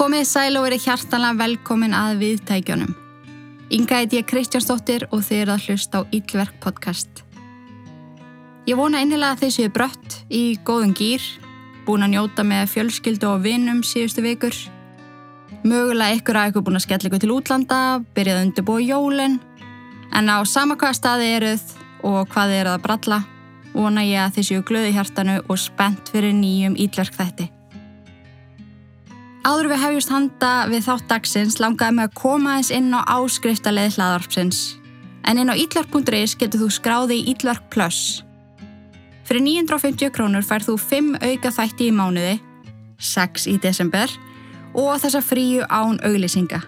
Komið sæl og verið hjartanlega velkomin að viðtækjunum. Inga heit ég Kristjánsdóttir og þið eru að hlusta á Íllverk podcast. Ég vona einnilega að þið séu brött í góðum gýr, búin að njóta með fjölskyldu og vinnum síðustu vikur. Mögulega ykkur að ykkur búin að skella ykkur til útlanda, byrjað undirbúa jólinn, en á sama hvaða staði eruð og hvað þið eruð að bralla, vona ég að þið séu glöði hjartanu og spennt fyrir nýjum Íllverk þætti. Áður við hefjast handa við þátt dagsins langaði mig að koma eins inn á áskriftarleið hlaðarpsins. En inn á ítlark.is getur þú skráði í Ítlark Plus. Fyrir 950 krónur fær þú 5 auka þætti í mánuði, 6 í desember og þessa fríu án auglýsinga.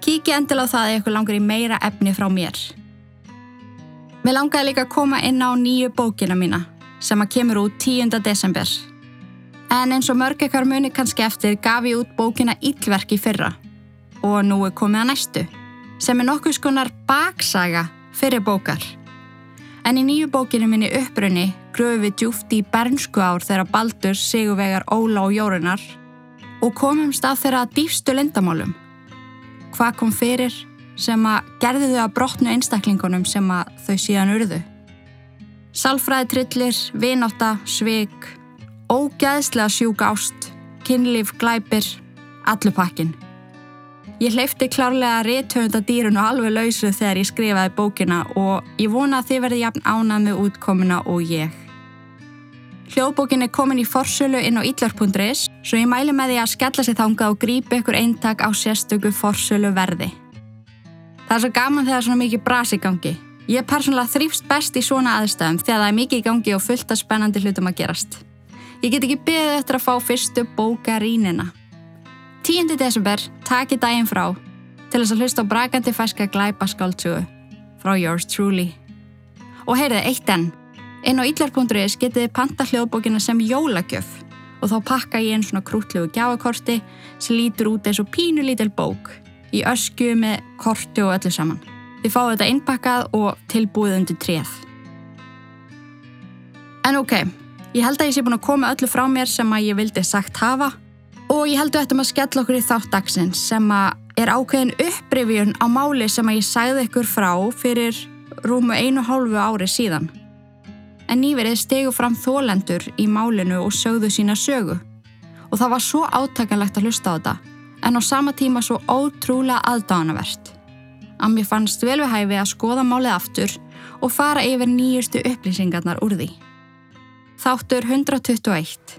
Kíki endil á það ef ykkur langar í meira efni frá mér. Mér langaði líka að koma inn á nýju bókina mína sem að kemur út 10. desember. En eins og mörg ekkar muni kannski eftir gaf ég út bókina Íllverki fyrra og nú er komið að næstu sem er nokkuð skonar baksaga fyrir bókar. En í nýju bókinu minni upprunni gröfum við djúft í bernsku ár þegar Baldur, Sigurvegar, Óla og Jórunar og komum stað þeirra dýfstu lindamálum. Hvað kom fyrir sem að gerði þau að brotnu einstaklingunum sem að þau síðan urðu? Salfræði trillir, vináta, sveik Ógæðslega sjúk ást, kynlíf, glæpir, allur pakkin. Ég hleyfti klárlega réttöfunda dýrun og alveg lausu þegar ég skrifaði bókina og ég vona að þið verði jafn ánað með útkomuna og ég. Hljóðbókin er komin í forsölu inn á ítlark.is svo ég mæli með því að skella sér þanga og grípi ykkur eintak á sérstöku forsölu verði. Það er svo gaman þegar svona mikið brasi gangi. Ég er persónulega þrýfst best í svona aðstæðum þegar það er mikið í gangi og fullt af spennandi hlutum að gerast. Ég get ekki beðið eftir að fá fyrstu bókarínina. 10. desember, taki daginn frá til þess að hlusta á brakandi fæska glæpa skáltsugu frá Yours Truly. Og heyrðið, eitt enn. Inn á ítlar.is getið panta hljóðbókina sem jólagjöf og þá pakka ég einn svona krútlegu gjáakorti sem lítur út eins og pínu lítil bók í ösku með korti og öllu saman. Þið fáið þetta innpakkað og tilbúið undir treð. En ok, Ég held að ég sé búin að koma öllu frá mér sem að ég vildi sagt hafa og ég held að þetta maður skella okkur í þátt dagsins sem að er ákveðin upprifjun á máli sem að ég sæði ykkur frá fyrir rúmu einu hálfu ári síðan. En nýverið stegu fram þólendur í málinu og sögðu sína sögu og það var svo átakanlegt að hlusta á þetta en á sama tíma svo ótrúlega aðdánavert. Að mér fannst vel við hæfi að skoða málið aftur og fara yfir nýjustu upplýsingarnar úr því. Þáttur 121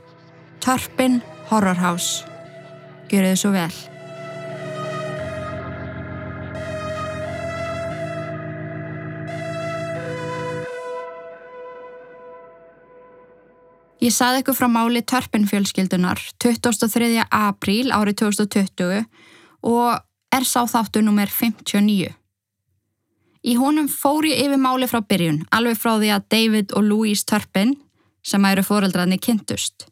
Törpin Horror House Gjör þið svo vel Ég saði ykkur frá máli Törpin fjölskyldunar 23. apríl árið 2020 og er sá þáttur nummer 59. Í honum fór ég yfir máli frá byrjun, alveg frá því að David og Louise Törpin sem að eru fóreldrarnir kynntust.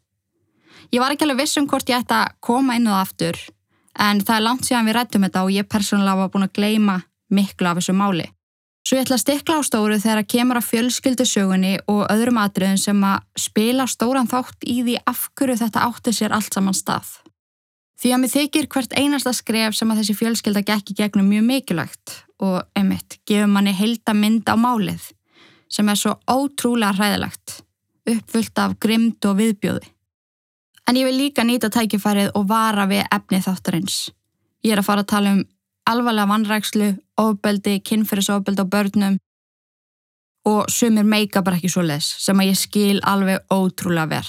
Ég var ekki alveg viss um hvort ég ætti að koma inn það aftur en það er langt síðan við rættum þetta og ég persónulega var búin að gleima miklu af þessu máli. Svo ég ætla að stikla á stóru þegar að kemur að fjölskyldusögunni og öðrum atriðum sem að spila stóran þátt í því af hverju þetta átti sér allt saman stað. Því að mér þykir hvert einasta skref sem að þessi fjölskylda gekki gegnum mjög mikilvægt og einmitt gefur manni heilda mynd á málið sem er svo ótrúlega hræðilegt uppfullt af grimd og viðbjóði. En ég vil líka nýta tækifærið og vara við efni þáttarins. Ég er að fara að tala um alvarlega vannrækslu, ofbeldi, kynferðisofbeldi á börnum og sumir meika bara ekki svo les sem að ég skil alveg ótrúlega vel.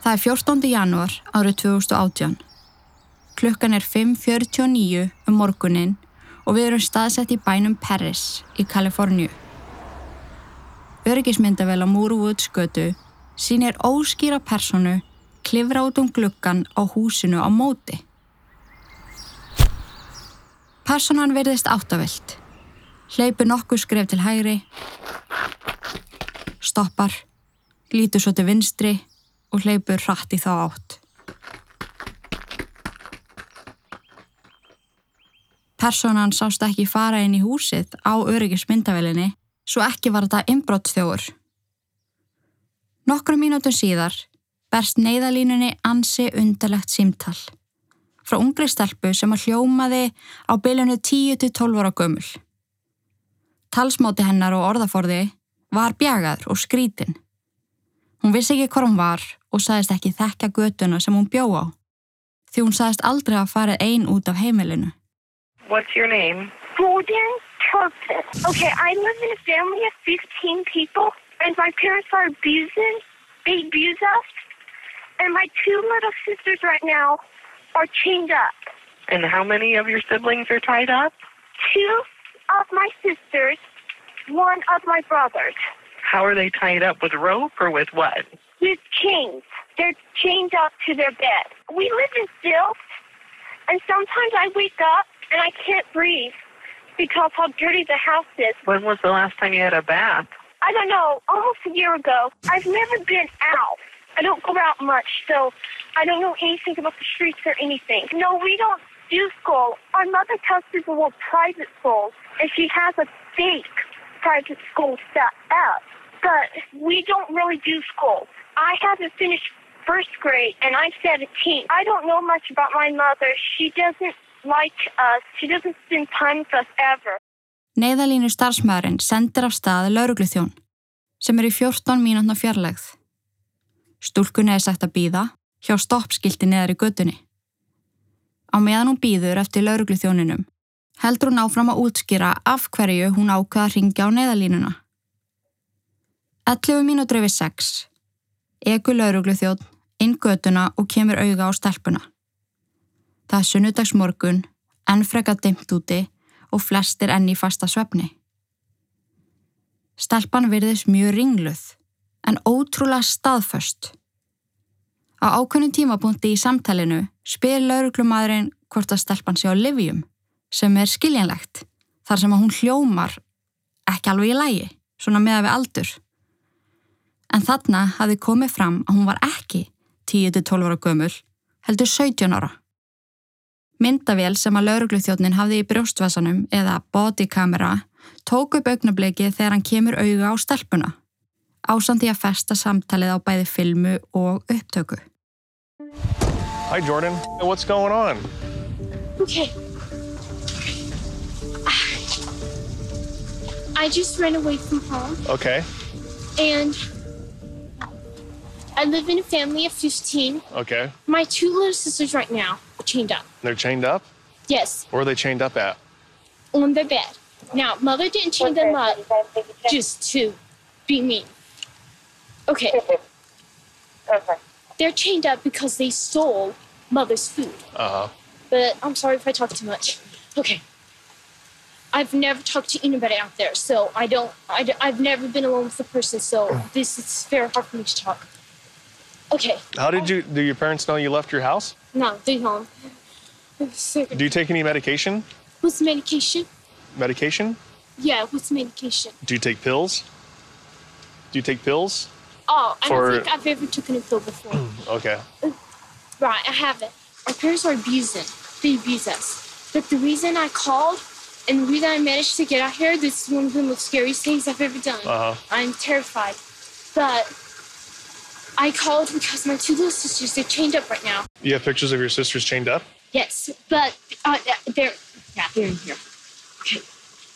Það er 14. janúar árið 2018. Klukkan er 5.49 um morgunin og við erum staðsett í bænum Paris í Kaliforníu. Örgismyndavel á Múruvúds götu sínir óskýra personu klifra út um glukkan á húsinu á móti. Personan verðist áttavilt. Hleypu nokkuð skref til hægri, stoppar, lítur svo til vinstri og hleypur hratt í þá átt. Personan sást ekki fara inn í húsið á öryggismyndavelinni svo ekki var þetta inbrottstjóður. Nokkru mínútur síðar berst neyðalínunni ansi undarlegt símtall frá ungri stelpu sem að hljómaði á bylunu 10-12 ára gömul. Talsmáti hennar og orðaforði var bjagaður og skrítin. Hún vissi ekki hvað hún var og sagðist ekki þekka götuna sem hún bjó á. Því hún sagðist aldrei að farið einn út af heimilinu. What's your name? Golden Turpin. Okay, I live in a family of 15 people, and my parents are abusing. They abuse us. And my two little sisters right now are chained up. And how many of your siblings are tied up? Two of my sisters, one of my brothers. How are they tied up? With rope or with what? With chains. They're chained up to their bed. We live in stilts, and sometimes I wake up and I can't breathe because how dirty the house is. When was the last time you had a bath? I don't know, almost a year ago. I've never been out. I don't go out much, so I don't know anything about the streets or anything. No, we don't do school. Our mother tells people we're private schools, and she has a fake private school set up. But we don't really do school. I haven't finished first grade, and I'm 17. I don't know much about my mother. She doesn't like us. She doesn't spend time with us ever. Neiðalínu starfsmæðurinn sendir af staði laurugluþjón sem er í 14 mínútna fjarlægð. Stúlkunni er sagt að býða hjá stoppskilti neðar í gödunni. Á meðan hún býður eftir laurugluþjóninum heldur hún áfram að útskýra af hverju hún ákvaða að ringja á neiðalínuna. 11 mínútur yfir 6. Egu laurugluþjón inn göduna og kemur auga á stelpuna. Það er sunnudags morgun, enn freka dimt úti og flestir enn í fasta svefni. Stelpan virðist mjög ringluð, en ótrúlega staðföst. Á ákveðnum tímapunkti í samtalinu spyr lauruglumadurinn hvort að stelpan sé á livjum, sem er skiljanlegt, þar sem að hún hljómar ekki alveg í lægi, svona meða við aldur. En þarna hafi komið fram að hún var ekki 10-12 ára gömul, heldur 17 ára. Myndavél sem að laurugluþjóðnin hafði í brjóstvasanum eða bodykamera tók upp augnablikið þegar hann kemur auga á stelpuna. Ásandi að festa samtalið á bæði filmu og upptöku. Hi, Jordan. What's going on? Okay. I just ran away from home Okay. and I live in a family of 15. Okay. My two little sisters right now are chained up. They're chained up? Yes, Where are they chained up at? on their bed. Now, mother didn't chain them up just to be mean. Okay. They're chained up because they stole mother's food. Uh huh. But I'm sorry if I talk too much. Okay. I've never talked to anybody out there, so I don't. I, have never been alone with a person, so this is very hard for me to talk. Okay. How did you, do your parents know you left your house? No, they. So, Do you take any medication? what's medication? Medication? Yeah, what's medication? Do you take pills? Do you take pills? Oh, I For- don't think I've ever taken a pill before. Okay. right, I haven't. Our parents are abusing. They abuse us. But the reason I called and the reason I managed to get out here, this is one of the most scariest things I've ever done. Uh huh. I'm terrified. But I called because my two little sisters, they're chained up right now. You have pictures of your sisters chained up? Yes, but uh, they're, yeah, they're in here. Okay.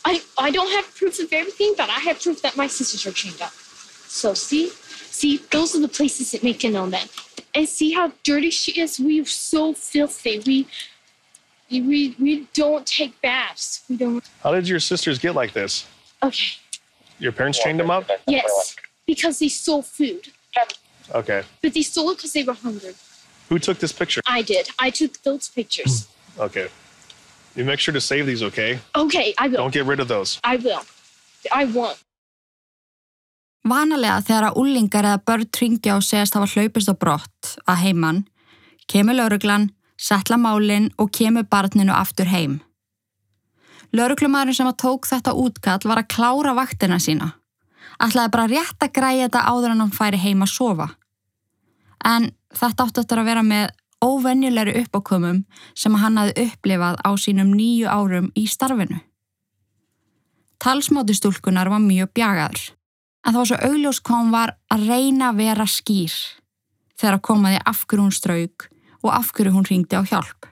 I, I don't have proof of everything, but I have proof that my sisters are chained up. So see, see, those are the places that make it known that. And see how dirty she is? We are so filthy. We, we, we don't take baths. We don't. How did your sisters get like this? Okay. Your parents chained them up? Yes, because they stole food. Okay. But they stole it because they were hungry. Who took this picture? I did. I took those pictures. Okay. You make sure to save these, okay? Okay, I will. Don't get rid of those. I will. I won't. Vanalega þegar að úlingar eða börn tringja og segast hafa hlaupist á brott að heiman, kemur lauruglan, settla málinn og kemur barninu aftur heim. Lauruglumadurinn sem að tók þetta útkall var að klára vaktina sína. Ætlaði bara rétt að græja þetta áður en hann færi heim að sofa. En þetta átti eftir að vera með óvenjulegri uppákomum sem hann hafði upplifað á sínum nýju árum í starfinu. Talsmáti stúlkunar var mjög bjagaður, en það var svo augljós hún var að reyna að vera skýr þegar að komaði af hverju hún strauk og af hverju hún ringdi á hjálp.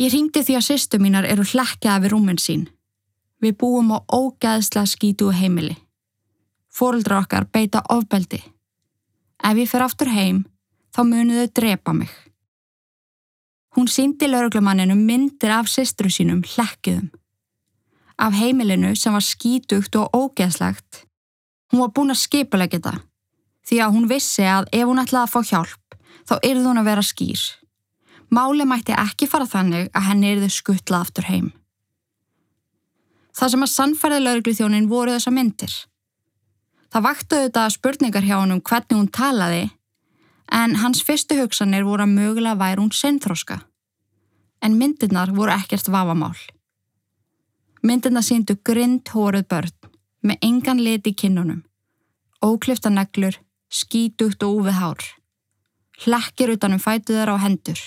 Ég ringdi því að sýstu mínar eru hlekkjaði við rúminn sín. Við búum á ógæðsla skítu heimili. Fóruldra okkar beita ofbeldi. Ef ég fer aftur heim, þá muniðu drepa mig. Hún síndi lauruglumanninu myndir af sýstru sínum hlekkjuðum. Af heimilinu sem var skítugt og ógeðslegt. Hún var búin að skipulegja þetta því að hún vissi að ef hún ætlaði að fá hjálp þá yrði hún að vera skýr. Máli mætti ekki fara þannig að henni yrði skuttla aftur heim. Það sem að sannfærði lauruglu þjónin voru þessa myndir. Það vakti auðvitað spurningar hjá hann um hvernig hún talaði en hans fyrstu hugsanir voru að mögulega væri hún seinþróska. En myndirnar voru ekkert vafamál. Myndirnar síndu grind hóruð börn með engan lit í kinnunum, óklifta neglur, skítugt og úfið hár. Hlekkir utanum fætu þeirra á hendur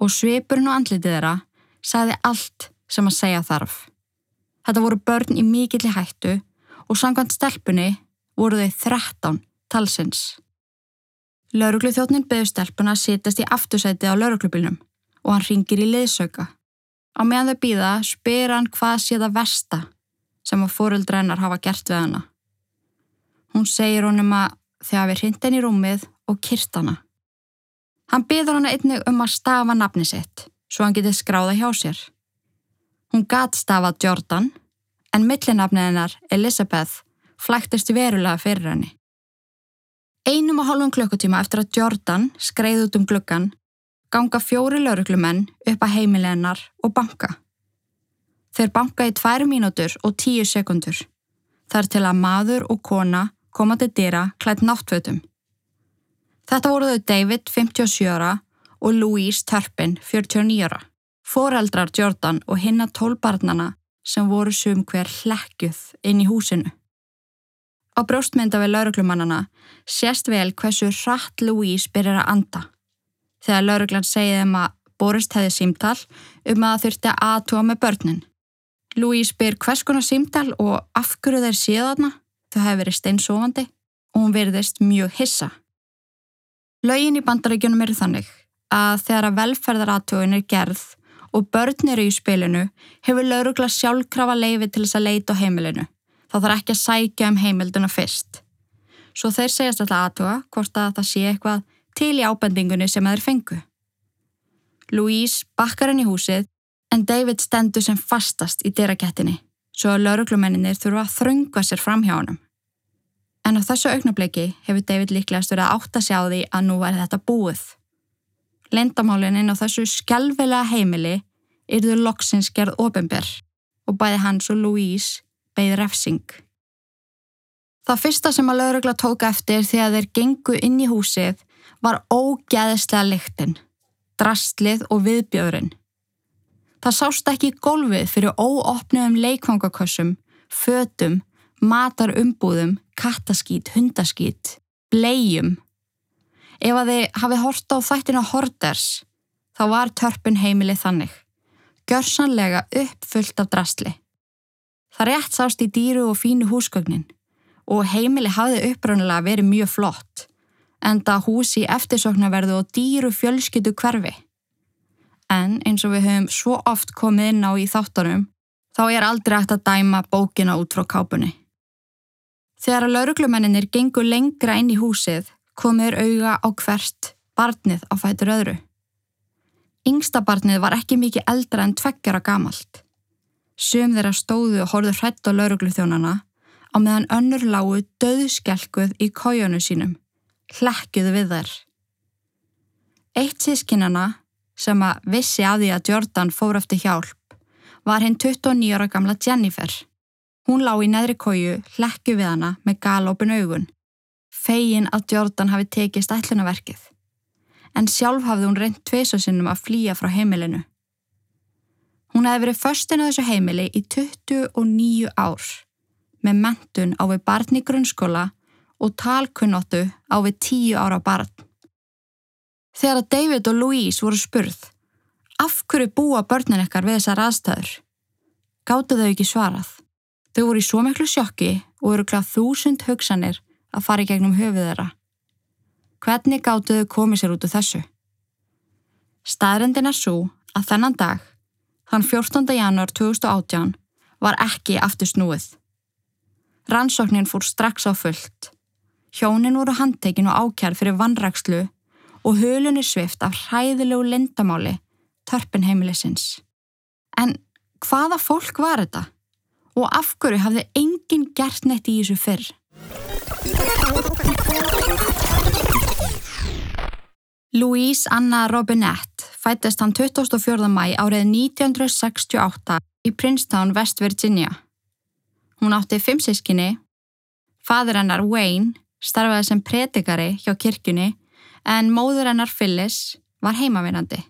og svipurinn og andlitið þeirra sagði allt sem að segja þarf. Þetta voru börn í mikilli hættu og samkvæmt stelpunni voru þau 13 talsins. Lauruglu þjóttnin beður stelpuna að sitast í aftursæti á lauruglubilnum og hann ringir í liðsauka. Á meðan þau býða spyr hann hvað sé það versta sem að fóruldrennar hafa gert við hana. Hún segir honum að þegar við hrinda henni í rúmið og kyrt hana. Hann byður hana einnig um að stafa nafni sitt svo hann getið skráða hjá sér. Hún gat stafað Jordan en millinafnið hennar Elizabeth flæktist verulega fyrir henni. Einum og hálfum klukkutíma eftir að Jordan skreið út um gluggan ganga fjóri lauruglumenn upp að heimilennar og banka. Þeir banka í tvær mínútur og tíu sekundur. Þar til að maður og kona koma til dýra klætt náttfötum. Þetta voru þau David, 57 ára og Louise Turpin, 49 ára. Fóreldrar Jordan og hinna tólbarnana sem voru sum hver hlekjuð inn í húsinu. Á brjóstmynda við lauruglumannana sést vel hversu hratt Louise byrjar að anda. Þegar lauruglan segið þeim að Borist hefði símtal um að þurfti að aðtúa með börnin. Louise byr hvers konar símtal og af hverju þeir séu þarna, þau hefði verið steinsofandi og hún verðist mjög hissa. Laugin í bandaríkjunum eru þannig að þegar að velferðaratögun er gerð og börn eru í spilinu hefur laurugla sjálfkrafa leifi til þess að leita á heimilinu. Þá þarf ekki að sækja um heimilduna fyrst. Svo þeir segjast alltaf aðtuga hvort að það sé eitthvað til í ábendingunni sem þeir fengu. Louise bakkar henni í húsið en David stendur sem fastast í dyrakettinni svo að lauruglumenninir þurfa að þrönga sér fram hjá honum. En á þessu augnabliki hefur David líklegast verið að átta sig á því að nú væri þetta búið. Lendamálinn inn á þessu skjálfilega heimili yrðu loksins gerð ofinber og bæði hans og Louise beigð refsing. Það fyrsta sem að laurugla tóka eftir þegar þeir gengu inn í húsið var ógæðislega lyktinn, drastlið og viðbjöðurinn. Það sást ekki í gólfið fyrir óopnum leikvangakossum, fötum, matarumbúðum, kattaskít, hundaskít, blegjum. Ef að þið hafið hort á þættina Horders, þá var törpun heimilið þannig. Gjörsanlega uppfullt af drastli. Það rétt sást í dýru og fínu húsgögnin og heimili hafði upprönnulega verið mjög flott, en það húsi eftirsoknaverðu og dýru fjölskyttu hverfi. En eins og við höfum svo oft komið inn á í þáttunum, þá er aldrei hægt að dæma bókina út frá kápunni. Þegar að lauruglumenninir gengur lengra inn í húsið, komir auga á hvert barnið á fætur öðru. Yngsta barnið var ekki mikið eldra en tveggjara gamalt. Sum þeirra stóðu og horðu hrætt á laurugluþjónana á meðan önnur lágu döðskelkuð í kójónu sínum, hlekkuðu við þær. Eitt sískinana sem að vissi að því að Jordan fór eftir hjálp var hinn 29 ára gamla Jennifer. Hún lá í neðri kóju, hlekku við hana með galopin augun. Fegin að Jordan hafi tekið stætlunaverkið. En sjálf hafði hún reynd tveisasinnum að flýja frá heimilinu. Hún hefði verið förstin á þessu heimili í 29 ár með mentun á við barn í grunnskóla og talkunnóttu á við 10 ára barn. Þegar að David og Louise voru spurð, af hverju búa börnin ekkar við þessar aðstæður? Gáttu þau ekki svarað. Þau voru í svo miklu sjokki og eru kláð þúsund hugsanir að fara í gegnum höfuð þeirra. Hvernig gáttu þau komið sér út úr þessu? Staðrendin er svo að þennan dag, þann 14. janúar 2018, var ekki aftur snúið. Rannsóknin fór strax á fullt. Hjónin voru handtekinn og ákjær fyrir vannrakslu og hulunni svift af hræðilegu lindamáli törpin heimilisins. En hvaða fólk var þetta? Og af hverju hafði enginn gert neitt í þessu fyrr? Louise Anna Robinette fættist hann 24. mæ árið 1968 í Princeton, West Virginia. Hún átti fimm sískinni, fadur hennar Wayne starfaði sem predikari hjá kirkjunni en móður hennar Phyllis var heimavinandi.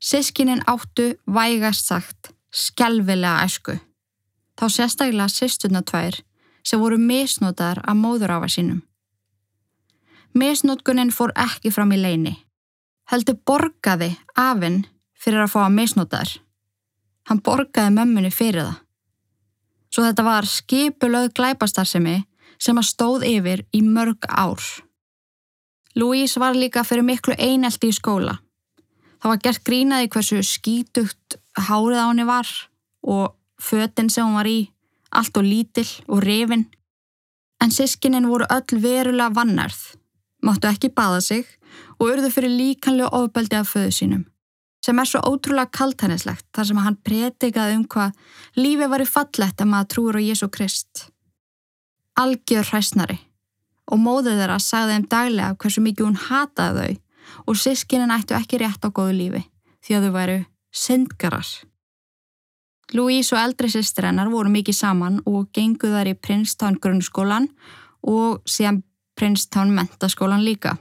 Sískinin áttu vægast sagt skelvilega æsku. Þá sérstaklega sýstuna tvær sem voru misnotaðar af móðurafa sínum. Misnotkunin fór ekki fram í leini. Heldur borgaði afinn fyrir að fá að misnotaðar. Hann borgaði mömmunni fyrir það. Svo þetta var skipulöð glæpastarsemi sem að stóð yfir í mörg ár. Louise var líka fyrir miklu einelti í skóla. Það var gert grínaði hversu skítugt hárið á henni var og fötinn sem hún var í, allt og lítill og rifin. En sískinin voru öll verulega vannarð, máttu ekki baða sig og urðu fyrir líkanlega ofbeldi af föðu sínum, sem er svo ótrúlega kaltænislegt þar sem hann pretikaði um hvað lífi var í fallett að maður trúur á Jésu Krist. Algjör hræsnari og móðið þeirra sagði þeim daglega hversu mikið hún hataði þau og sískinin ættu ekki rétt á góðu lífi því að þau væru syndgarar. Louise og eldri sýstir hennar voru mikið saman og genguð þær í Princeton grunnskólan og síðan Princeton mentaskólan líka.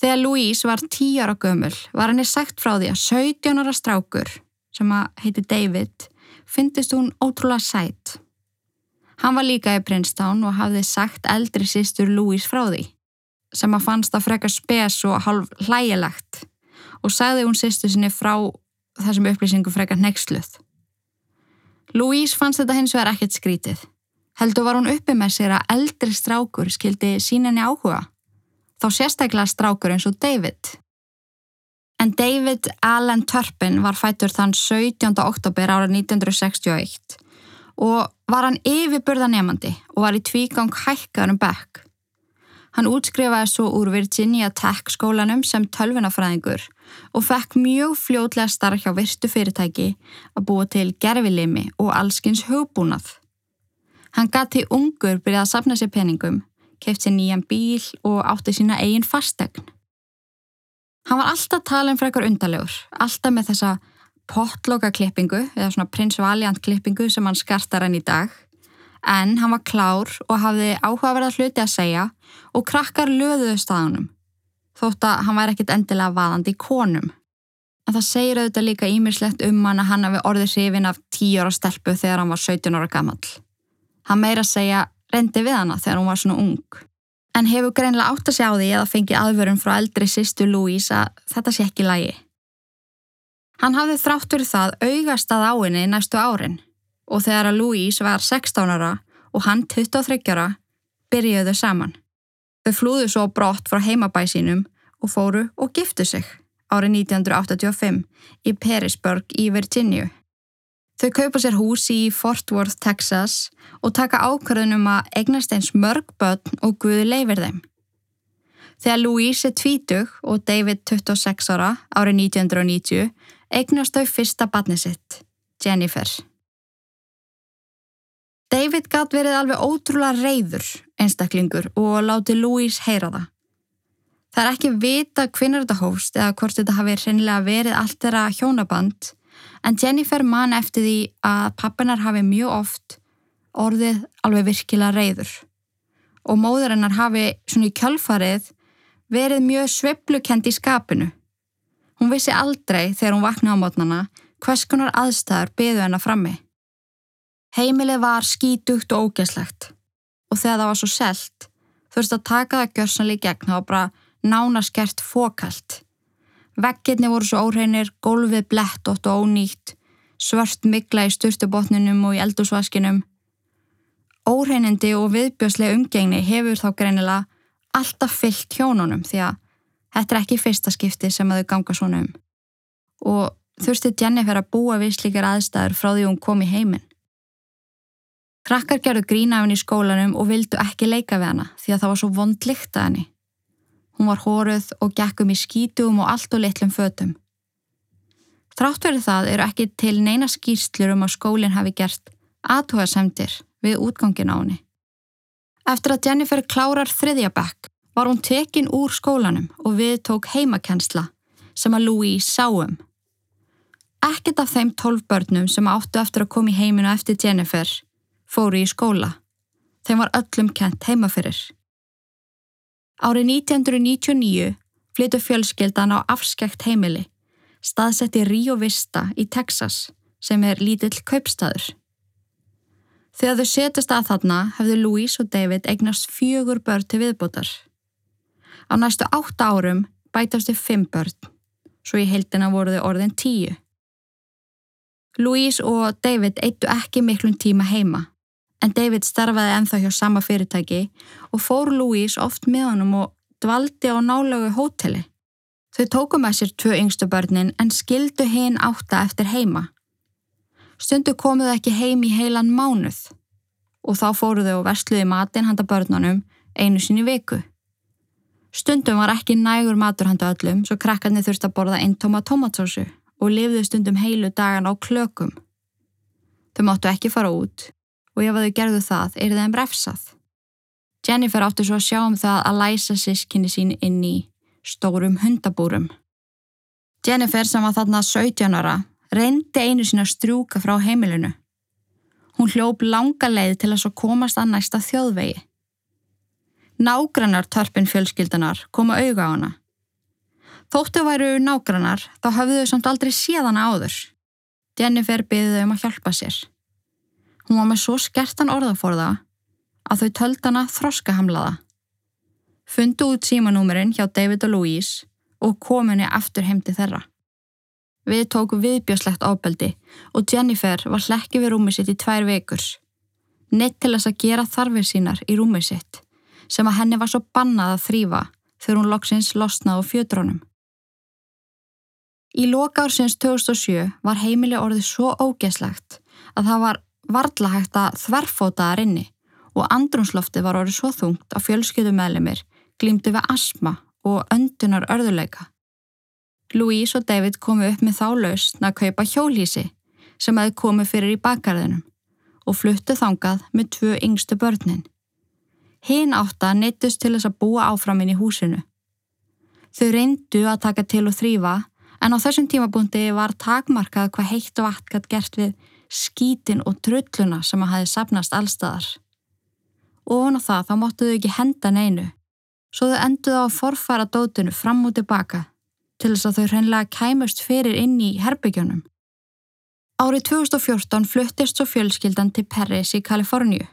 Þegar Louise var 10 ára gömul var henni sagt frá því að 17 ára strákur, sem að heiti David, fyndist hún ótrúlega sætt. Hann var líka í Princeton og hafði sagt eldri sýstur Louise frá því, sem að fannst að freka spes og halv hlægilegt og sagði hún sýstu sinni frá þessum upplýsingu frekar nexluð. Louise fannst þetta hins vegar ekkert skrítið. Heldur var hún uppi með sér að eldri strákur skildi síninni áhuga. Þá sérstaklega strákur eins og David. En David Allen Turpin var fættur þann 17. oktober ára 1961 og var hann yfirburðanemandi og var í tvígang hækkaður um bekk. Hann útskrifaði svo úr Virginia Tech skólanum sem tölvunafræðingur og fekk mjög fljótlega starf hjá virtu fyrirtæki að búa til gerfilimi og allskins hugbúnað. Hann gati ungur byrjað að sapna sér peningum, keift sér nýjan bíl og átti sína eigin fastegn. Hann var alltaf talin frekar undarlegur, alltaf með þessa potloka klippingu eða svona Prince Valiant klippingu sem hann skartar hann í dag en hann var klár og hafði áhugaverða hluti að segja og krakkar löðuðu staðunum þótt að hann væri ekkit endilega vaðandi í konum. En það segir auðvitað líka ímirslegt um hann að hann hafi orðið hrifin af 10 ára stelpu þegar hann var 17 ára gammal. Hann meira segja reyndi við hana þegar hún var svona ung. En hefur greinlega átt að segja á því eða fengið aðvörun frá eldri sýstu Louise að þetta sé ekki lægi. Hann hafði þráttur það augast að áinni næstu árin og þegar að Louise var 16 ára og hann 23 ára byrjuðu saman. Þau flúðu svo brott frá heimabæ sínum og fóru og giftu sig árið 1985 í Perisburg í Virginia. Þau kaupa sér hús í Fort Worth, Texas og taka ákvörðunum að eignast eins mörg börn og Guði leifir þeim. Þegar Louise er 20 og David 26 ára árið 1990 eignast þau fyrsta barni sitt, Jennifer. David gatt verið alveg ótrúlega reyður einstaklingur og láti Louise heyra það. Það er ekki vita hvinnar þetta hófst eða hvort þetta hafi reynilega verið allt þeirra hjónaband en Jennifer man eftir því að pappinar hafi mjög oft orðið alveg virkilega reyður og móður hennar hafi svona í kjölfarið verið mjög sveplukend í skapinu. Hún vissi aldrei þegar hún vakna á mótnana hvers konar aðstæðar byðu hennar frammi. Heimilið var skítugt og ógeslegt og þegar það var svo selt þurfti að taka það gjörsanlega í gegn og bara nánaskert fókalt. Veggirni voru svo óreinir, gólfið blettótt og ónýtt, svört mikla í styrtubotninum og í eldúsvaskinum. Óreinindi og viðbjörslega umgengni hefur þá greinilega alltaf fyllt hjónunum því að þetta er ekki fyrsta skipti sem að þau ganga svona um. Og þurfti Jennifer að búa við slíkar aðstæður frá því hún kom í heiminn. Krakkar gerðu grína af henni í skólanum og vildu ekki leika við hana því að það var svo vond lykt að henni. Hún var hóruð og gekkum í skítum og allt og litlum fötum. Þrátt verið það eru ekki til neina skýrslur um að skólinn hafi gert aðhugasemdir við útgangin á henni. Eftir að Jennifer klárar þriðja bekk var hún tekin úr skólanum og við tók heimakensla sem að Louise sáum. Ekkert af þeim tólf börnum sem áttu eftir að koma í heiminu eftir Jennifer fóru í skóla. Þeim var öllum kent heimafyrir. Árið 1999 flyttu fjölskeldan á afskekt heimili, staðsetti Rio Vista í Texas sem er lítill kaupstaður. Þegar þau setjast að þarna hefðu Louise og David eignast fjögur börn til viðbútar. Á næstu átta árum bætast þau fimm börn, svo í heildina voru þau orðin tíu. Louise og David eittu ekki miklum tíma heima, en David starfaði enþá hjá sama fyrirtæki og fór Louise oft með honum og dvaldi á nálögu hóteli. Þau tóku með sér tvö yngstu börnin en skildu hinn átta eftir heima. Stundu komuðu ekki heim í heilan mánuð og þá fóruðu og versluði matin handa börnunum einu sinni viku. Stundum var ekki nægur matur handa öllum svo krakkarnir þurfti að borða einn tóma tomatsósu og lifðu stundum heilu dagan á klökum. Þau máttu ekki fara út og ef þau gerðu það er þeim refsað. Jennifer átti svo að sjá um það að læsa sískinni sín inn í stórum hundabúrum. Jennifer sem var þarna 17 ára reyndi einu sín að strjúka frá heimilinu. Hún hljóp langa leið til að svo komast að næsta þjóðvegi. Nágrannar törpin fjölskyldanar koma auga á hana Þóttu væru nágrannar þá hafðu þau samt aldrei séðana áður. Jennifer byði þau um að hjálpa sér. Hún var með svo skertan orðaforða að þau töld hana þroskahamlaða. Fundu út símanúmerinn hjá David og Louise og komunni aftur heimti þeirra. Við tóku viðbjöslegt ábeldi og Jennifer var hlekki við rúmið sitt í tvær vekurs. Neitt til þess að gera þarfir sínar í rúmið sitt sem að henni var svo bannað að þrýfa þegar hún loksins losnaði á fjötrónum. Í lokársins 2007 var heimili orðið svo ógeslegt að það var varla hægt að þverfótaðar inni og andrumslofti var orðið svo þungt að fjölskyldumælimir glýmdu við asma og öndunar örðuleika. Louise og David komu upp með þá lausn að kaupa hjólísi sem hefði komið fyrir í bakgarðinum og fluttu þangað með tvö yngstu börnin. Hinn átta neittust til þess að búa áframinn í húsinu. Þau reyndu að taka til og þrýfa en á þessum tímabúndi var takmarkað hvað heitt og vatn gætt gert við skítin og trulluna sem að hafi sapnast allstaðar. Ofan á það þá móttu þau ekki henda neinu, svo þau enduðu á forfara dótunu fram og tilbaka til þess að þau hreinlega kæmust fyrir inn í herbygjónum. Árið 2014 fluttist svo fjölskyldan til Perris í Kaliforníu.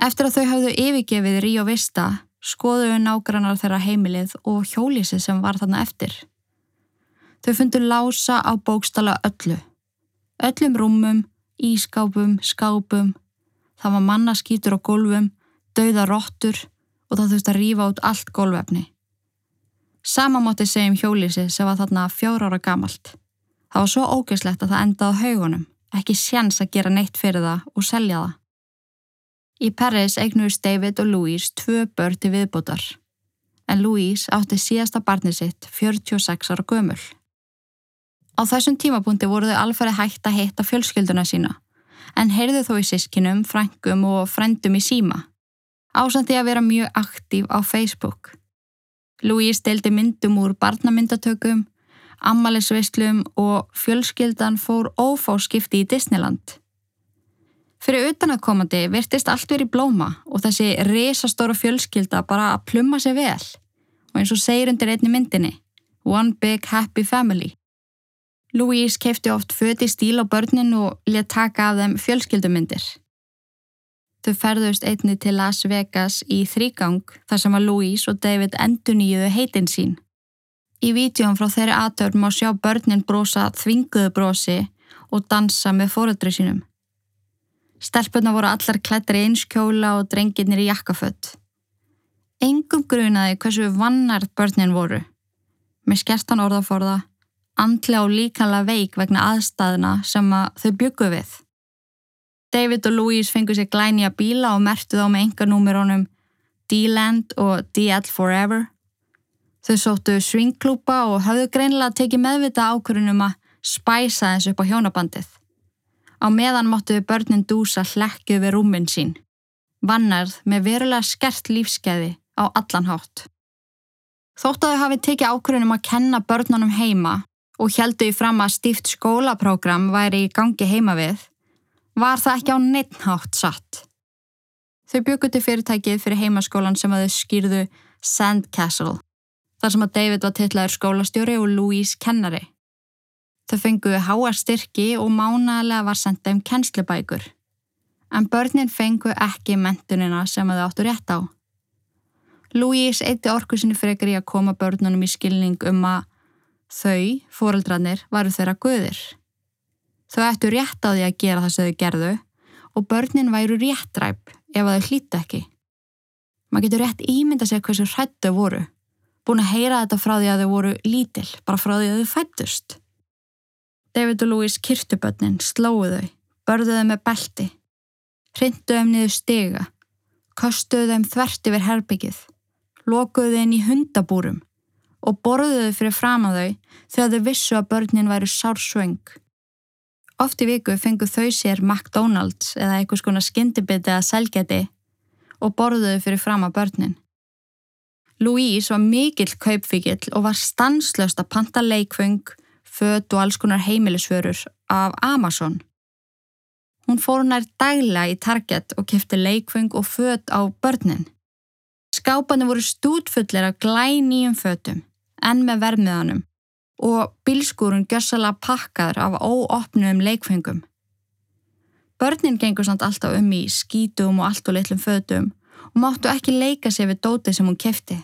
Eftir að þau hafðu yfirgefið Río Vista skoðuðu nágrannar þeirra heimilið og hjólísi sem var þarna eftir. Þau fundur lása á bókstala öllu. Öllum rúmum, ískápum, skápum. Það var mannaskýtur á gólfum, dauða róttur og það þurfti að rýfa út allt gólvefni. Sama mótti segjum hjólísi sem var þarna fjóra ára gamalt. Það var svo ógæslegt að það endaði á haugunum, ekki sjans að gera neitt fyrir það og selja það. Í Paris eignuðist David og Louise tvö börn til viðbútar, en Louise átti síðasta barnið sitt 46 ára gömul. Á þessum tímapunkti voru þau alferði hægt að hitta fjölskylduna sína, en heyrðu þó í sískinum, frænkum og frendum í síma. Ásandi að vera mjög aktív á Facebook. Louise deildi myndum úr barnamyndatökum, ammaliðsvislum og fjölskyldan fór ófáskipti í Disneyland. Fyrir utanakomandi virtist allt verið blóma og þessi resastóra fjölskylda bara að plumma sig vel og eins og segir undir einni myndinni One Big Happy Family. Louise kefti oft föti stíl á börnin og let taka af þeim fjölskyldumyndir. Þau ferðust einni til Las Vegas í þrýgang þar sem að Louise og David endur nýjuðu heitin sín. Í vítjum frá þeirri aðtörn má sjá börnin brosa þvinguðu brosi og dansa með fóreldri sínum. Stelpuna voru allar klættar í einskjóla og drengirnir í jakkafött. Engum grunaði hversu vannart börnin voru. Með skertan orðaforða, andlega og líkanlega veik vegna aðstæðina sem að þau byggu við. David og Louise fengu sér glænja bíla og mertu þá með enganúmerónum D-Land og DL Forever. Þau sóttu svingklúpa og hafðu greinlega tekið meðvita ákvörunum að spæsa þessu upp á hjónabandið. Á meðan máttu börnin dúsa hlekkju við rúmin sín. Vannarð með verulega skert lífskeiði á allan hátt. Þótt að þau hafi tekið ákvörunum að kenna börnunum heima og heldu í fram að stíft skólaprógram væri í gangi heima við, var það ekki á neittnátt satt. Þau bygguti fyrirtækið fyrir heimaskólan sem að þau skýrðu Sandcastle, þar sem að David var tillaður skólastjóri og Louise kennari. Þau fenguðu háar styrki og mánalega var senda um kennslubækur, en börnin fengu ekki mentunina sem að þau áttu rétt á. Louise eitti orku sinni frekar í að koma börnunum í skilning um að þau, fóreldrarnir, varu þeirra guðir. Þau ættu rétt á því að gera það sem þau gerðu og börnin væru réttræp ef þau hlýttu ekki. Maður getur rétt ímynda sig hversu hrættu voru, búin að heyra þetta frá því að þau voru lítil, bara frá því að þau fættust. David og Louise kyrtubötnin slóðu þau, börðu þau með belti, hrindu þau niður stiga, kostuðu þau þvert yfir herbyggið, lokuðu þau inn í hundabúrum og borðuðu fyrir fram að þau þegar þau vissu að börnin væru sársvöng. Oft í viku fengu þau sér McDonald's eða einhvers konar skyndibiti eða selgeti og borðuðu fyrir fram að börnin. Louise var mikill kaupfíkil og var stanslöst að panta leikfung, fött og alls konar heimilisförur af Amazon. Hún fór nær daglega í Target og kefti leikfung og fött á börnin. Skápanu voru stútfullir af glænýjum fötum, enn með vermiðanum og bilskúrun gjössalega pakkaður af óopnum leikfengum. Börnin gengur samt alltaf um í skítum og allt og litlum fötum og máttu ekki leika sér við dótið sem hún kefti.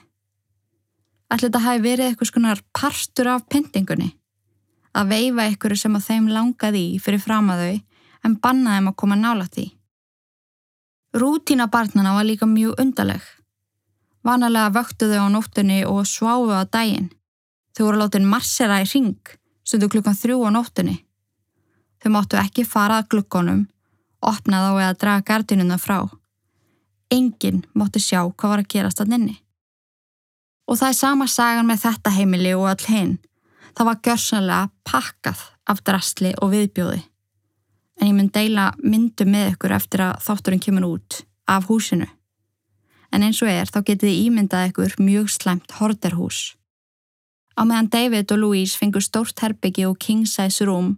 Allir þetta hafi verið eitthvað skonar partur af pyntingunni. Að veifa eitthvað sem að þeim langaði í fyrir fram að þau en bannaði þeim að koma nála því. Rútína barnana var líka mjög undarleg. Vanalega vöktu þau á nóttunni og sváðu á daginn. Þau voru látin marsera í ring, stundu klukkan þrjú á nóttunni. Þau máttu ekki fara að glukkonum, opna þá eða draga gardinuna frá. Engin máttu sjá hvað var að gerast að nynni. Og það er sama sagan með þetta heimili og all hinn. Það var gjörsanlega pakkað af drastli og viðbjóði. En ég mun deila myndu með ykkur eftir að þátturinn kemur út af húsinu. En eins og er þá getið þið ímyndað ykkur mjög slemt horderhús. Á meðan David og Louise fengur stórt herbyggi og king size room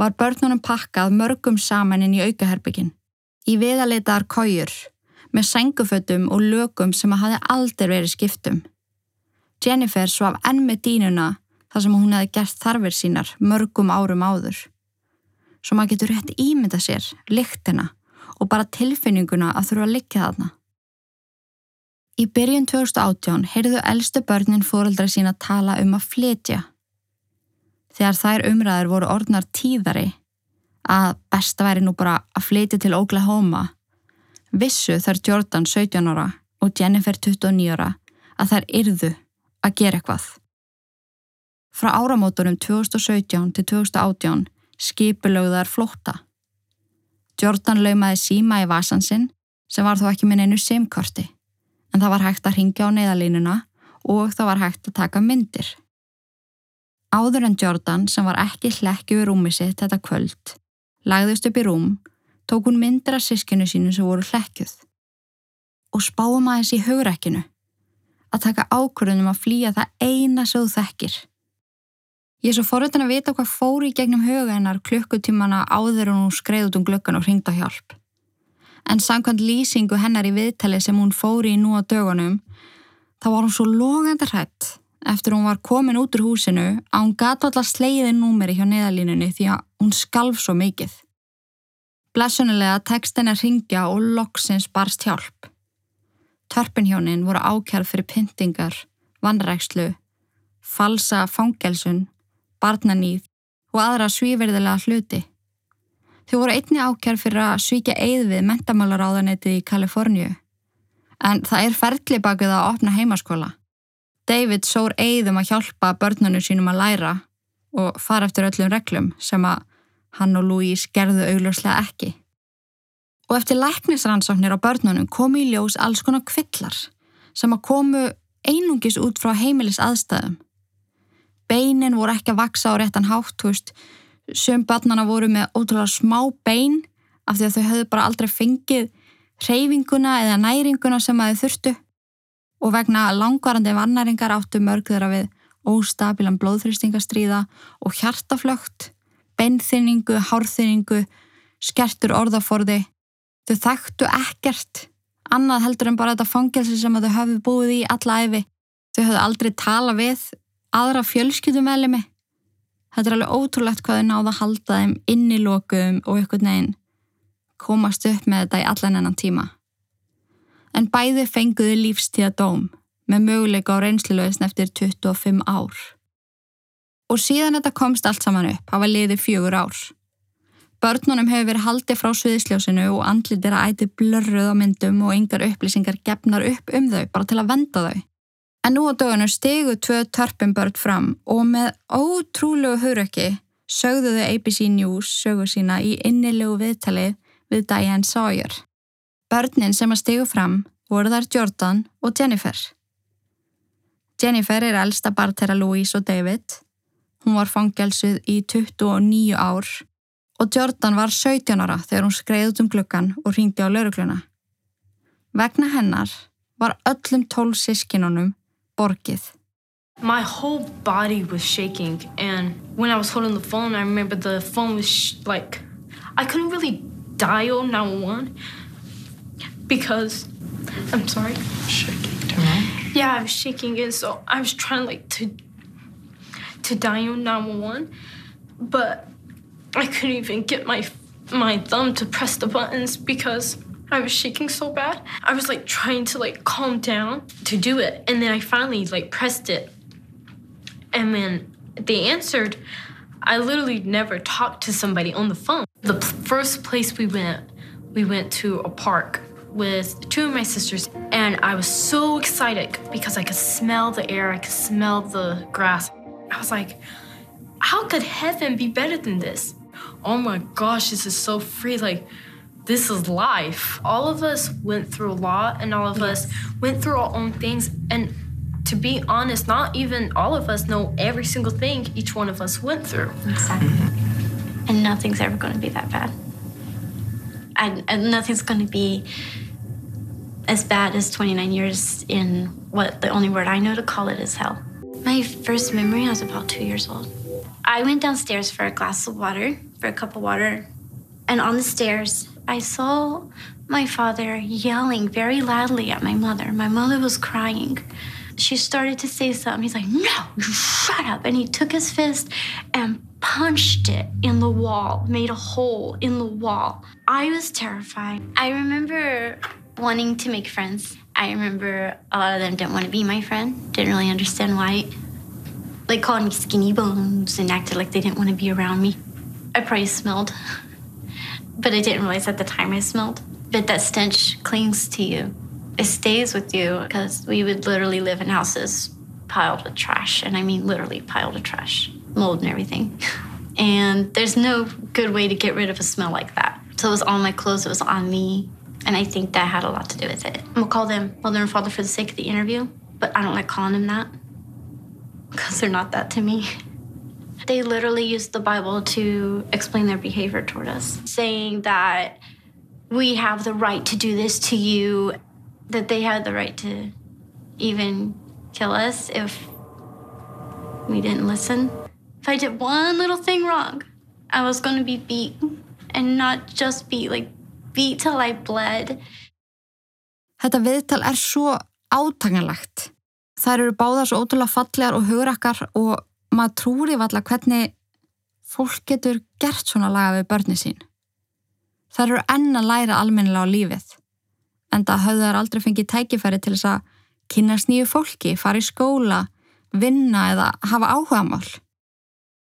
var börnunum pakkað mörgum saman inn í aukaherbyggin. Í viðalitar kójur, með sengufötum og lögum sem að hafi aldrei verið skiptum. Jennifer svaf enn með dínuna þar sem hún hefði gert þarfir sínar mörgum árum áður. Svo maður getur rétt ímynda sér, lyktina og bara tilfinninguna að þurfa að likja þarna. Í byrjun 2018 heyrðu eldstu börnin fóreldra sína tala um að flytja. Þegar þær umræður voru orðnar tíðari að besta væri nú bara að flytja til Oklahoma, vissu þær Jordan 17 ára og Jennifer 29 ára að þær yrðu að gera eitthvað. Frá áramótunum 2017 til 2018 skipulögðar flótta. Jordan laumaði síma í vasansinn sem var þó ekki minn einu simkorti en það var hægt að ringja á neyðalínuna og það var hægt að taka myndir. Áður en Jordan, sem var ekki hlekki við rúmi sitt þetta kvöld, lagðist upp í rúm, tók hún myndir af sískinu sínu sem voru hlekkjuð. Og spáum aðeins í hugrekkinu, að taka ákvörðunum að flýja það eina svo þekkir. Ég er svo forröðin að vita hvað fóri í gegnum huga hennar klukkutímana áður og hún skreið út um glöggan og ringd á hjálp en samkvæmt lýsingu hennar í viðtali sem hún fóri í nú á dögunum þá var hún svo logandi hrætt eftir hún var komin út úr húsinu að hún gata allar sleiði númeri hjá neðalínunni því að hún skalf svo mikið. Blessunulega tekst henni að ringja og loksins barst hjálp. Törpinhjónin voru ákjærð fyrir pyntingar, vannrækslu, falsa fangelsun, barnanýð og aðra svíverðilega hluti. Þau voru einni ákjærð fyrir að svíkja eið við mentamálaráðanetið í Kaliforníu. En það er ferli bakið að opna heimaskóla. David sór eigðum að hjálpa börnunum sínum að læra og fara eftir öllum reglum sem að hann og Louise gerðu augljóslega ekki. Og eftir læknisrannsóknir á börnunum komu í ljós alls konar kvillar sem að komu einungis út frá heimilis aðstæðum. Beinin voru ekki að vaksa á réttan hátt, þú veist, söm börnana voru með ótrúlega smá bein af því að þau höfðu bara aldrei fengið reyfinguna eða næringuna sem að þau þurftu og vegna langvarandi vannæringar áttu mörg þeirra við óstabilan blóðþrýstingastríða og hjartaflögt, beinþyningu, hárþyningu, skertur orðaforði. Þau þekktu ekkert, annað heldur en bara þetta fangelsi sem þau hafi búið í alla æfi. Þau hafðu aldrei tala við aðra fjölskyldumælimi. Þetta er alveg ótrúlegt hvað þau náða að halda þeim inn í lokum og ykkur neginn komast upp með þetta í allan ennan tíma. En bæði fenguðu lífstíða dóm með möguleika á reynslilausn eftir 25 ár. Og síðan þetta komst allt saman upp, hafa liðið fjögur ár. Börnunum hefur verið haldið frá sviðisljósinu og andlitir að æti blörruð á myndum og yngar upplýsingar gefnar upp um þau bara til að venda þau. En nú á dögunu stegu tvö törpum börn fram og með ótrúlegu hurökki sögðu þau ABC News sögu sína í innilegu viðtalið við Diane Sawyer. Börnin sem að stegu fram voru þar Jordan og Jennifer. Jennifer er elsta barn þeirra Louise og David. Hún var fangelsuð í 29 ár og Jordan var 17 ára þegar hún skreið út um glukkan og ringdi á laurugluna. Vegna hennar var öllum tól sískinunum borgið. My whole body was shaking, and when I was holding the phone, I remember the phone was like I couldn't really dial 911 because I'm sorry. Shaking too much. Yeah, I was shaking it, so I was trying like to to dial 911, but I couldn't even get my my thumb to press the buttons because I was shaking so bad. I was like trying to like calm down to do it, and then I finally like pressed it, and then they answered. I literally never talked to somebody on the phone. The first place we went, we went to a park with two of my sisters, and I was so excited because I could smell the air, I could smell the grass. I was like, how could heaven be better than this? Oh my gosh, this is so free. Like, this is life. All of us went through a lot, and all of us went through our own things. And to be honest, not even all of us know every single thing each one of us went through. Exactly. Mm-hmm. And nothing's ever going to be that bad. And, and nothing's going to be as bad as 29 years in what the only word I know to call it is hell. My first memory, I was about two years old. I went downstairs for a glass of water, for a cup of water, and on the stairs, I saw my father yelling very loudly at my mother. My mother was crying. She started to say something. He's like, No, you shut up. And he took his fist and punched it in the wall, made a hole in the wall. I was terrified. I remember wanting to make friends. I remember a lot of them didn't want to be my friend, didn't really understand why. They called me skinny bones and acted like they didn't want to be around me. I probably smelled, but I didn't realize at the time I smelled. But that stench clings to you. It stays with you because we would literally live in houses piled with trash. And I mean literally piled with trash, mold and everything. And there's no good way to get rid of a smell like that. So it was on my clothes, it was on me. And I think that had a lot to do with it. I'm gonna call them mother and father for the sake of the interview, but I don't like calling them that because they're not that to me. They literally used the Bible to explain their behavior toward us, saying that we have the right to do this to you, that they had the right to even kill us if we didn't listen. If I did one little thing wrong, I was going to be beat and not just beat, like beat till I bled. Þetta viðtal er svo átangalagt. Þær eru báðar svo ótrúlega fallegar og hugrakkar og maður trúri valla hvernig fólk getur gert svona laga við börni sín. þær eru enn að læra almennilega á lífið. En það höfðu þær aldrei fengið tækifæri til þess að kynast nýju fólki, fara í skóla, vinna eða hafa áhugamál.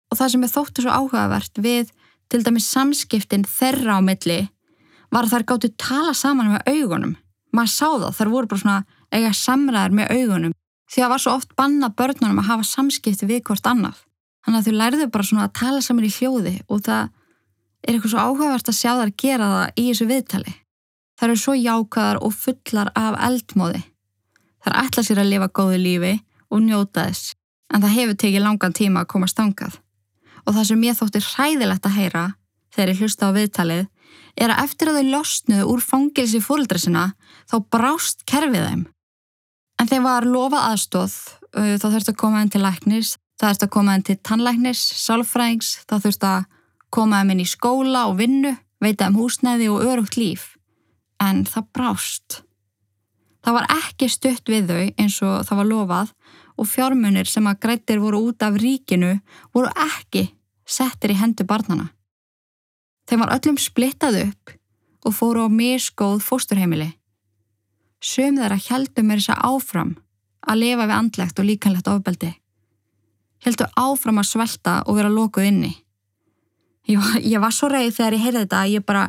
Og það sem er þóttu svo áhugavert við til dæmis samskiptin þeirra á milli var að þær gáttu tala saman með augunum. Maður sá það, þær voru bara svona eiga samræðar með augunum því að það var svo oft banna börnunum að hafa samskipti við hvort annað. Þannig að þau læriðu bara svona að tala saman í hljóði og það er eitthvað svo áhugavert að sjá þær gera það í þessu viðtali. Það eru svo jákaðar og fullar af eldmóði. Það er ætla sér að lifa góðu lífi og njóta þess, en það hefur tekið langan tíma að koma stangað. Og það sem ég þótti hræðilegt að heyra, þegar ég hlusta á viðtalið, er að eftir að þau losnuðu úr fangilsi fólkdra sinna, þá brást kerfið þeim. En þeim var lofað aðstóð, þá þurfti að koma inn til læknis, það þurfti að koma inn til tannlæknis, sálfræðings, þá þurfti að koma inn í skóla og vinnu, veita um húsnæði og örugt líf. En það brást. Það var ekki stutt við þau eins og það var lofað og fjármunir sem að grættir voru út af ríkinu voru ekki settir í hendu barnana. Þeim var öllum splittað upp og fóru á miskóð fósturheimili. Sum þeirra heldum mér þess að áfram að lifa við andlegt og líkanlegt ofbeldi. Heldu áfram að svelta og vera lokuð inni. Ég var, ég var svo reið þegar ég heyrði þetta að ég bara,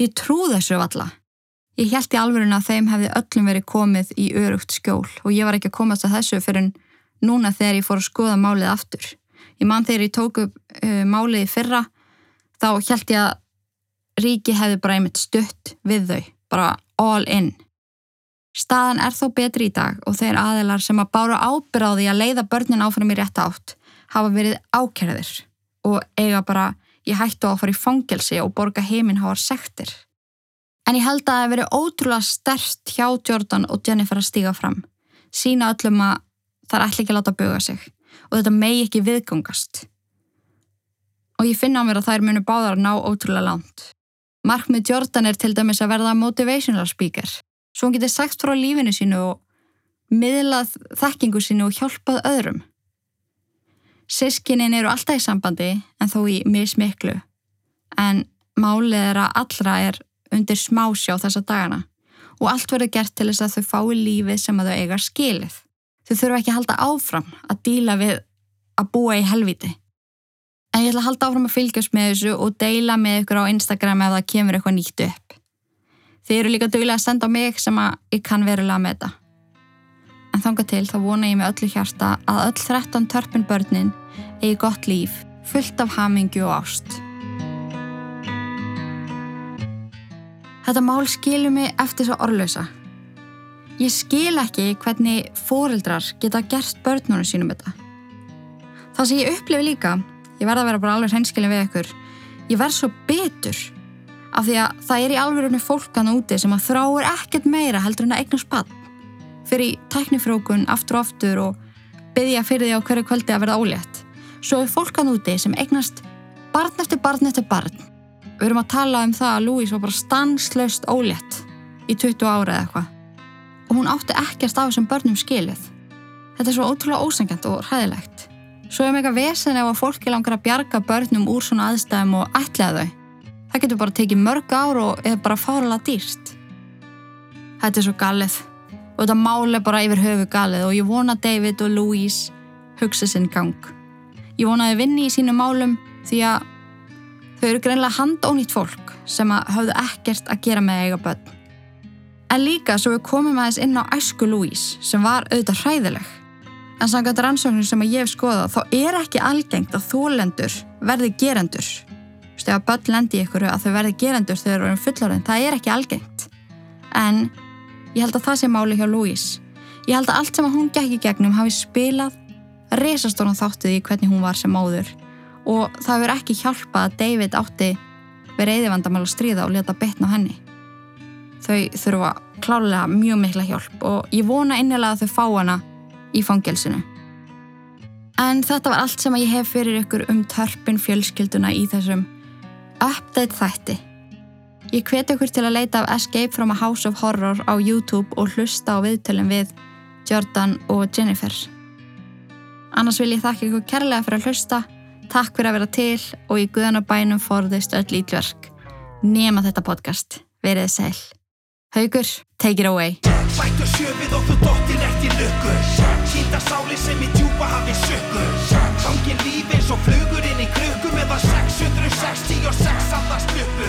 ég trú þessu valla. Ég held í alverðinu að þeim hefði öllum verið komið í örugt skjól og ég var ekki að komast að þessu fyrir núna þegar ég fór að skoða málið aftur. Ég mann þegar ég tók upp uh, málið í fyrra þá held ég að ríki hefði bara einmitt stutt við þau, bara all in. Staðan er þó betri í dag og þeir aðilar sem að bára ábyrðaði að leiða börnin áfram í rétt átt hafa verið ákerðir og eiga bara, ég hættu að fara í fangelsi og borga heiminn háar sektir. En ég held að það hef verið ótrúlega stert hjá Jordan og Jennifer að stíga fram. Sína öllum að það er ætla ekki að láta buga sig og þetta megi ekki viðgangast. Og ég finna á mér að þær munu báðar að ná ótrúlega langt. Markmið Jordan er til dæmis að verða motivational speaker. Svo hún getur sagt frá lífinu sínu og miðlað þekkingu sínu og hjálpað öðrum. Sískinin eru alltaf í sambandi en þó í mismiklu. En málið er að allra er undir smásjá þessa dagana og allt verður gert til þess að þau fái lífið sem að þau eiga skilið. Þau þurfa ekki að halda áfram að díla við að búa í helviti. En ég ætla að halda áfram að fylgjast með þessu og deila með ykkur á Instagram ef það kemur eitthvað nýtt upp. Þið eru líka dögulega að senda mig sem að ég kann verulega með þetta. En þanga til þá vona ég með öllu hjarta að öll 13 törpin börnin eigi gott líf, fullt af hamingju og ást. Þetta mál skilur mig eftir svo orðlösa. Ég skil ekki hvernig fóreldrar geta gert börnunum sínum þetta. Það sem ég upplifi líka, ég verða að vera bara alveg hreinskilin við ykkur, ég verð svo betur af því að það er í alverðinu fólkan úti sem að þráir ekkert meira heldur en að eigna spann. Fyrir tæknifrókun aftur og aftur og byggja fyrir því á hverju kvöldi að verða ólétt. Svo er fólkan úti sem eignast barn eftir barn eftir barn Við erum að tala um það að Louise var bara stanslöst ólétt í 20 ára eða eitthvað. Og hún átti ekkert af þessum börnum skilið. Þetta er svo ótrúlega ósengjant og hræðilegt. Svo er mega vesen ef að fólki langar að bjarga börnum úr svona aðstæðum og ætlaða þau. Það getur bara tekið mörg ár og er bara fáralega dýrst. Þetta er svo galið. Og þetta mál er bara yfir höfu galið og ég vona David og Louise hugsa sinn gang. Ég vona að þau vinni í sínum málum því að Þau eru greinlega handónýtt fólk sem að hafðu ekkert að gera með eiga börn. En líka svo við komum aðeins inn á æsku Louise sem var auðvitað hræðileg. En samkvæmt rannsóknir sem að ég hef skoðað þá er ekki algengt að þólendur verði gerendur. Ef að börn lendi ykkur að þau verði gerendur þegar þau eru fullorðin, það er ekki algengt. En ég held að það sé máli hjá Louise. Ég held að allt sem að hún gekk í gegnum hafi spilað resastónan þáttið í hvernig hún var sem áður og það verður ekki hjálpa að David átti verið eðivandamál að stríða og leta betna henni. Þau þurfa klálega mjög mikla hjálp og ég vona innilega að þau fá hana í fangelsinu. En þetta var allt sem ég hef fyrir ykkur um törpin fjölskylduna í þessum update þætti. Ég hveti ykkur til að leita af Escape from a House of Horror á YouTube og hlusta á viðtölum við Jordan og Jennifer. Annars vil ég þakka ykkur kærlega fyrir að hlusta Takk fyrir að vera til og í guðanabænum forðist öll ítverk. nema þetta podcast. Verið sæl. Haugur, take it away. Sættu sjöfið og þú dottir ekki lukku Týnda sáli sem í djúpa hafi sög 66 að það sluppu